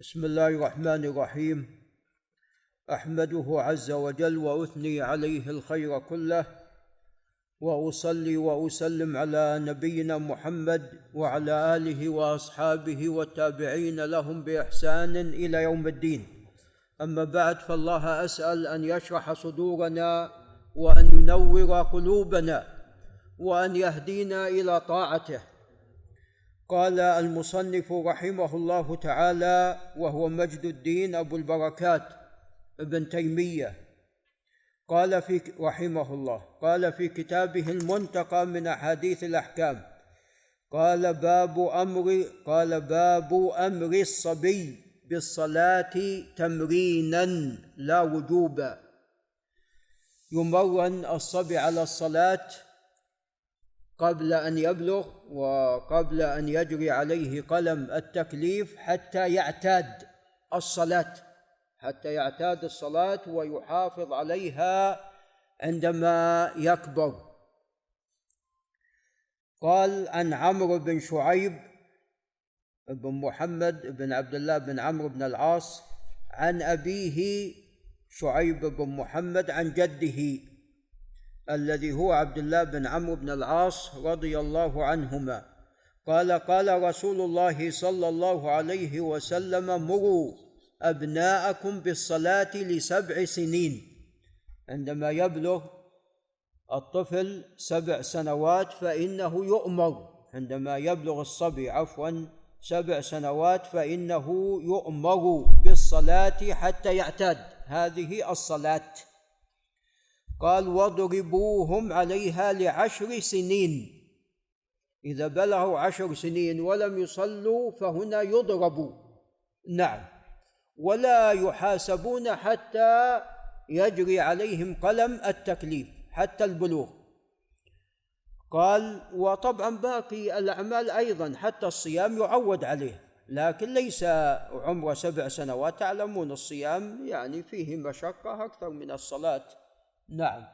بسم الله الرحمن الرحيم. أحمده عز وجل وأثني عليه الخير كله وأصلي وأسلم على نبينا محمد وعلى آله وأصحابه والتابعين لهم بإحسان إلى يوم الدين. أما بعد فالله أسأل أن يشرح صدورنا وأن ينور قلوبنا وأن يهدينا إلى طاعته. قال المصنف رحمه الله تعالى وهو مجد الدين أبو البركات ابن تيمية. قال في رحمه الله قال في كتابه المنتقى من أحاديث الأحكام قال باب أمر قال باب أمر الصبي بالصلاة تمرينا لا وجوبا. يمرن الصبي على الصلاة قبل أن يبلغ وقبل أن يجري عليه قلم التكليف حتى يعتاد الصلاة حتى يعتاد الصلاة ويحافظ عليها عندما يكبر. قال عن عمرو بن شعيب بن محمد بن عبد الله بن عمرو بن العاص عن أبيه شعيب بن محمد عن جده الذي هو عبد الله بن عمرو بن العاص رضي الله عنهما. قال قال رسول الله صلى الله عليه وسلم مروا أبناءكم بالصلاة لسبع سنين. عندما يبلغ الطفل سبع سنوات فإنه يؤمر. عندما يبلغ الصبي عفوا سبع سنوات فإنه يؤمر بالصلاة حتى يعتاد. هذه الصلاة. قال واضربوهم عليها لعشر سنين. إذا بلغوا عشر سنين ولم يصلوا فهنا يضربوا نعم. ولا يحاسبون حتى يجري عليهم قلم التكليف حتى البلوغ. قال وطبعا باقي الأعمال أيضا حتى الصيام يعود عليه. لكن ليس عمره سبع سنوات تعلمون الصيام يعني فيه مشقة أكثر من الصلاة. نعم.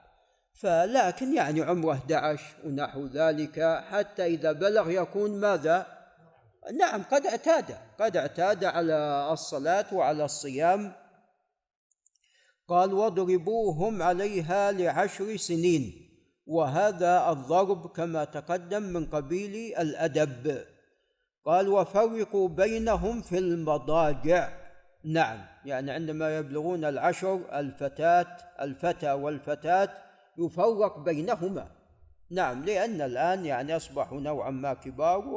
فلكن يعني عمره 11 ونحو ذلك حتى إذا بلغ يكون ماذا؟ نعم قد اعتاد قد اعتاد على الصلاة وعلى الصيام. قال واضربوهم عليها لعشر سنين. وهذا الضرب كما تقدم من قبيل الأدب. قال وفرقوا بينهم في المضاجع. نعم يعني عندما يبلغون العشر الفتاة الفتى والفتاة يفرق بينهما. نعم لأن الآن يعني أصبحوا نوعا ما كبار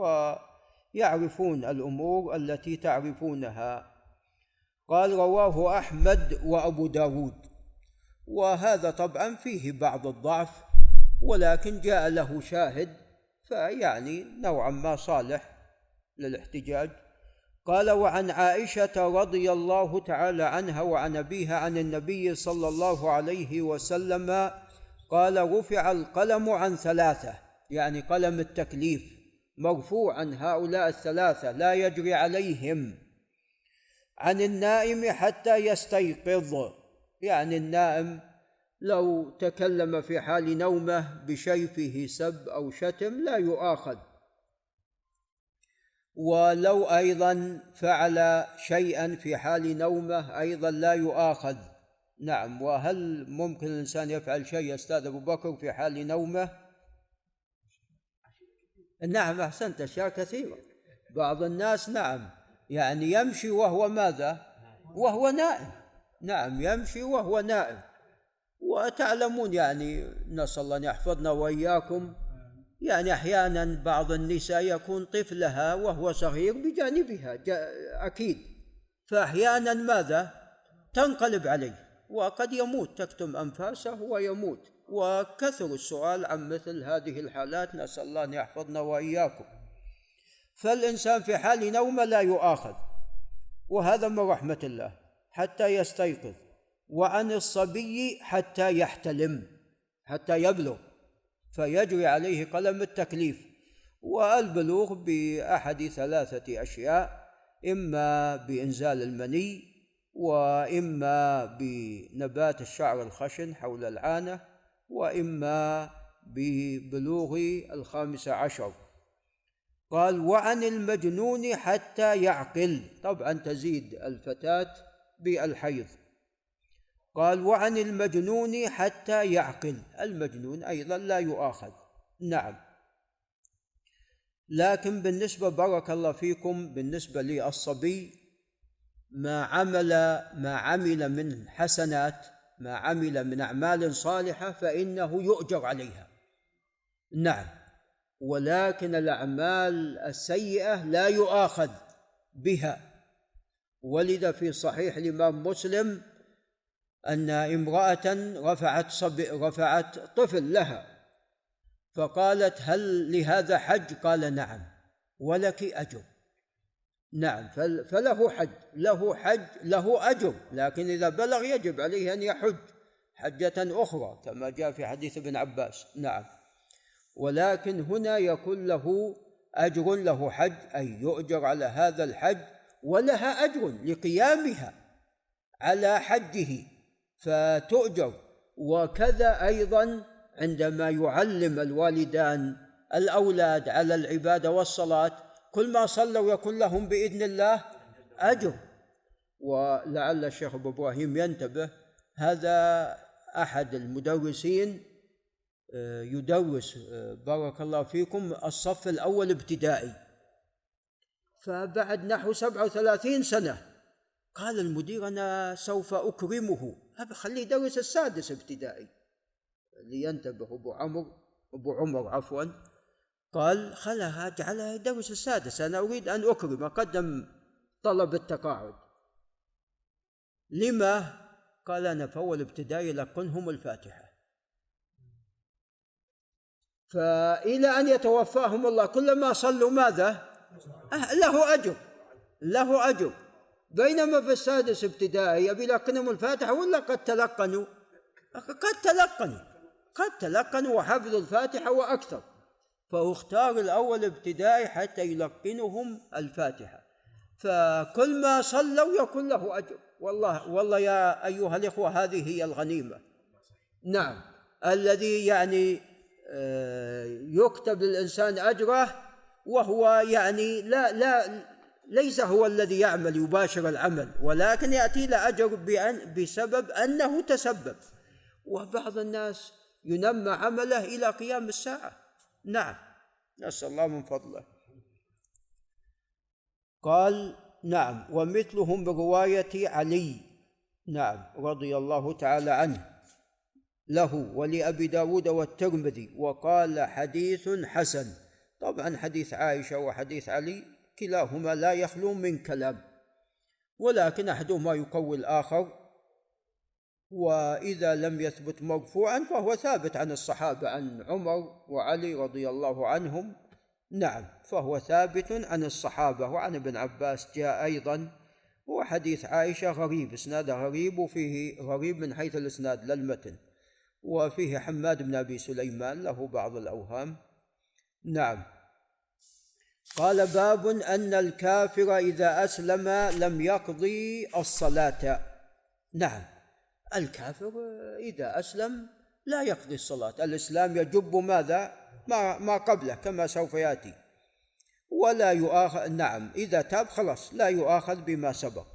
ويعرفون الأمور التي تعرفونها. قال رواه أحمد وأبو داود. وهذا طبعا فيه بعض الضعف ولكن جاء له شاهد فيعني نوعا ما صالح للاحتجاج. قال وعن عائشة رضي الله تعالى عنها وعن أبيها عن النبي صلى الله عليه وسلم قال رفع القلم عن ثلاثة يعني قلم التكليف مرفوع عن هؤلاء الثلاثة لا يجري عليهم عن النائم حتى يستيقظ. يعني النائم لو تكلم في حال نومه بشيفه سب أو شتم لا يؤاخذ. ولو أيضا فعل شيئا في حال نومه أيضا لا يؤاخذ. نعم وهل ممكن الإنسان يفعل شيء أستاذ أبو بكر في حال نومه؟ نعم أحسنت أشياء كثيرة. بعض الناس نعم يعني يمشي وهو ماذا؟ وهو نائم. نعم يمشي وهو نائم. وتعلمون يعني نسأل الله أن يحفظنا وإياكم. يعني أحيانا بعض النساء يكون طفلها وهو صغير بجانبها أكيد. فأحيانا ماذا؟ تنقلب عليه وقد يموت تكتم أنفاسه ويموت. وكثر السؤال عن مثل هذه الحالات نسأل الله أن يحفظنا وإياكم. فالإنسان في حال نومة لا يؤاخذ وهذا من رحمة الله حتى يستيقظ وعن الصبي حتى يحتلم حتى يبلغ. فيجري عليه قلم التكليف والبلوغ بأحد ثلاثة أشياء إما بإنزال المني وإما بنبات الشعر الخشن حول العانة وإما ببلوغ الخامس عشر. قال وعن المجنون حتى يعقل. طبعا تزيد الفتاة بالحيض. قال وعن المجنون حتى يعقل. المجنون أيضا لا يؤاخذ. نعم. لكن بالنسبة بارك الله فيكم بالنسبة للصبي ما عمل ما عمل من حسنات ما عمل من أعمال صالحة فإنه يؤجر عليها. نعم. ولكن الأعمال السيئة لا يؤاخذ بها. ولد في صحيح الإمام مسلم أن امرأة رفعت صب رفعت طفل لها فقالت هل لهذا حج؟ قال نعم ولك أجر. نعم فله حج له حج له أجر لكن إذا بلغ يجب عليه أن يحج حجة أخرى كما جاء في حديث ابن عباس. نعم. ولكن هنا يكون له أجر له حج أي يؤجر على هذا الحج ولها أجر لقيامها على حجه. فتؤجر. وكذا أيضا عندما يعلم الوالدان الأولاد على العبادة والصلاة كل ما صلوا يكون لهم بإذن الله أجر. ولعل الشيخ أبو إبراهيم ينتبه هذا أحد المدرسين آه، يدرس آه، بارك الله فيكم الصف الأول ابتدائي. فبعد نحو سبعة وثلاثين سنة قال المدير أنا سوف أكرمه خليه يدرس السادس ابتدائي لينتبه أبو عمرو أبو عمر عفوا قال خلها اجعلها يدرس السادس أنا أريد أن أكرم أقدم طلب التقاعد لما؟ قال أنا في أول ابتدائي لقنهم الفاتحة فإلى أن يتوفاهم الله كلما صلوا ماذا؟ له أجر له أجر بينما في السادس ابتدائي يبي يلقنهم الفاتحة ولا قد تلقنوا؟ قد تلقنوا قد تلقنوا وحفظوا الفاتحة وأكثر. فاختار الأول ابتدائي حتى يلقنهم الفاتحة. فكل ما صلوا يكون له أجر. والله والله يا أيها الإخوة هذه هي الغنيمة. نعم. الذي يعني آه، يكتب للإنسان أجره وهو يعني لا لا ليس هو الذي يعمل يباشر العمل ولكن يأتي له أجر بأن بسبب أنه تسبب. وبعض الناس ينمى عمله إلى قيام الساعة. نعم. نسأل الله من فضله. قال نعم. ومثلهم برواية علي. نعم. رضي الله تعالى عنه. له ولأبي داود والترمذي. وقال حديث حسن. طبعا حديث عائشة وحديث علي. كلاهما لا يخلو من كلام ولكن أحدهما يقوي الآخر وإذا لم يثبت مرفوعا فهو ثابت عن الصحابة عن عمر وعلي رضي الله عنهم. نعم فهو ثابت عن الصحابة وعن ابن عباس جاء أيضا هو حديث عائشة غريب اسناده غريب وفيه غريب من حيث الإسناد للمتن وفيه حماد بن أبي سليمان له بعض الأوهام. نعم. قال باب أن الكافر إذا أسلم لم يقضي الصلاة. نعم الكافر إذا أسلم لا يقضي الصلاة. الإسلام يجب ماذا؟ ما, ما قبله كما سوف يأتي. ولا يؤاخذ نعم إذا تاب خلاص لا يؤاخذ بما سبق.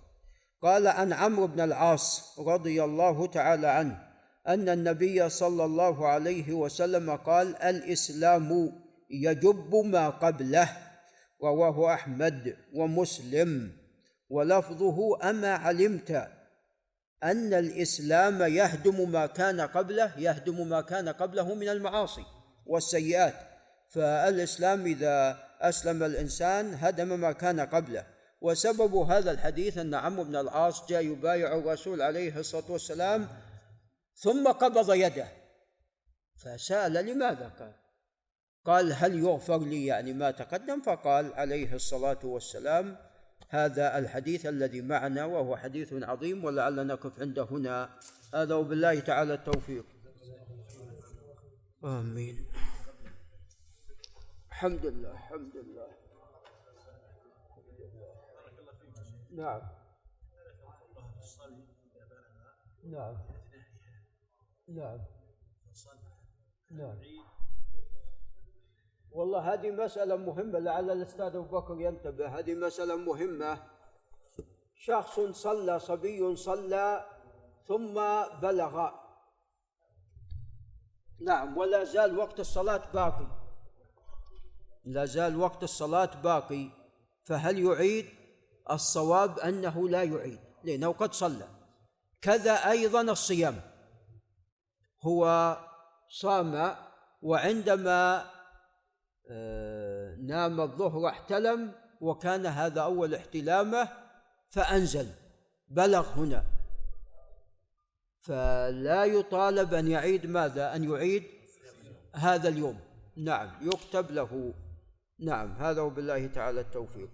قال عن عمرو بن العاص رضي الله تعالى عنه أن النبي صلى الله عليه وسلم قال الإسلام يجب ما قبله. رواه أحمد ومسلم ولفظه أما علمت أن الإسلام يهدم ما كان قبله يهدم ما كان قبله من المعاصي والسيئات. فالإسلام إذا أسلم الإنسان هدم ما كان قبله. وسبب هذا الحديث أن عمرو بن العاص جاء يبايع الرسول عليه الصلاة والسلام ثم قبض يده. فسأل لماذا؟ قال قال هل يغفر لي؟ يعني ما تقدم فقال عليه الصلاة والسلام هذا الحديث الذي معنا وهو حديث عظيم ولعل نقف عند هنا. هذا وبالله تعالى التوفيق. آمين. الحمد لله الحمد لله. نعم. نعم. نعم. نعم. والله هذه مسألة مهمة لعل الأستاذ أبو بكر ينتبه. هذه مسألة مهمة. شخص صلى صبي صلى ثم بلغ. نعم ولا زال وقت الصلاة باقي. لا زال وقت الصلاة باقي. فهل يعيد؟ الصواب أنه لا يعيد لأنه قد صلى. كذا أيضا الصيام. هو صام وعندما نام الظهر احتلم وكان هذا أول احتلامه فأنزل. بلغ هنا. فلا يطالب أن يعيد ماذا؟ أن يعيد هذا اليوم. نعم يكتب له. نعم هذا وبالله تعالى التوفيق.